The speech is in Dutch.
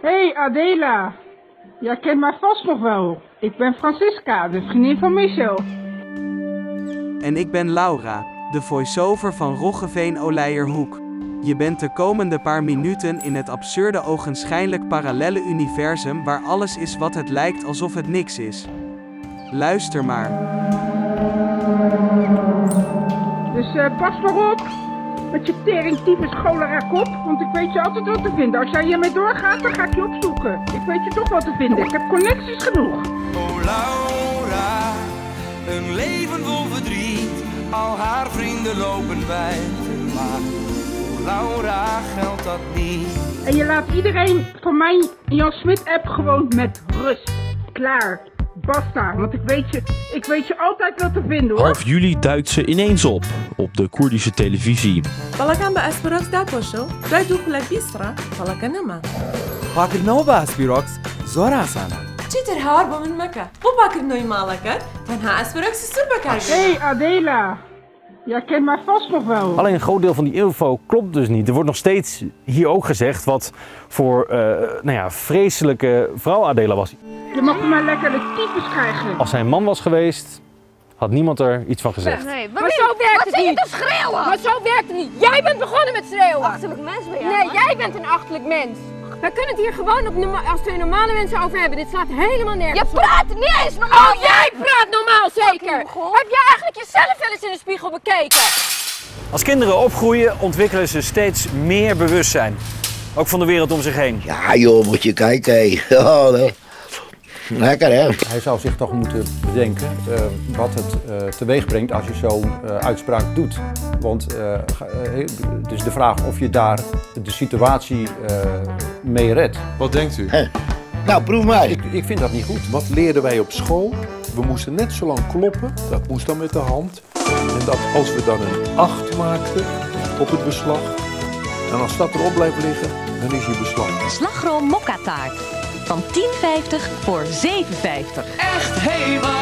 Hey Adela. Jij kent mij vast nog wel. Ik ben Francisca, de vriendin van Michel. En ik ben Laura, de voice-over van Roggeveen Oleijerhoek. Je bent de komende paar minuten in het absurde ogenschijnlijk parallelle universum waar alles is wat het lijkt alsof het niks is. Luister maar. Dus eh, pas maar op. Met je tering tyfus cholera kop. Want ik weet je altijd wat te vinden. Als jij hiermee doorgaat, dan ga ik je opzoeken. Ik weet je toch wat te vinden. Ik heb connecties genoeg. Oh Laura, een leven vol verdriet. Al haar vrienden lopen bij. Oh Laura, geldt dat niet? En je laat iedereen van mijn Jan Smit app gewoon met rust. Klaar basta. Want ik weet je, ik weet je altijd wel te vinden hoor. Half juli duikt ze ineens op op de Koerdische televisie. Balakan bij Aspirox Dakoshel, wij doen gelijk Bisra, Balakanema. Pakker nou bij Aspirox, Zora Sana. Cheater haar bomen mekka. Hoe pakker nou je malakar? Dan ha Aspirox is super Hey Adela! Jij kent mij vast nog wel. Alleen een groot deel van die info klopt dus niet. Er wordt nog steeds hier ook gezegd wat voor eh, nou ja, vreselijke vrouw Adela was. Je mag mij lekker de tyfus krijgen. Als hij een man was geweest, had niemand er iets van gezegd. Nee, maar zo werkt het niet. te schreeuwen? Maar zo werkt het niet. Jij bent begonnen met schreeuwen. Achterlijk mens ben jij. Nee, jij bent een achterlijk mens. We kunnen het hier gewoon op als twee normale mensen over hebben. Dit slaat helemaal nergens Je praat niet eens normaal. Oh, jij praat normaal zeker. Heb jij eigenlijk jezelf wel eens in de spiegel bekeken? Als kinderen opgroeien, ontwikkelen ze steeds meer bewustzijn. Ook van de wereld om zich heen. Ja joh, moet je kijken hé. Ja, nou. Lekker hè. Hij zou zich toch moeten bedenken eh, wat het eh, teweeg brengt als je zo'n eh, uitspraak doet. Want eh, ga- eh, het is de vraag of je daar de situatie eh, mee redt. Wat denkt u? Nou, proef maar. Ik, ik vind dat niet goed. Wat leerden wij op school? We moesten net zo lang kloppen, dat moest dan met de hand. En dat als we dan een 8 maakten op het beslag, en als dat erop blijft liggen, dan is je beslag. Slagroom mokka taart. Van 10,50 voor 7,50. Echt helemaal.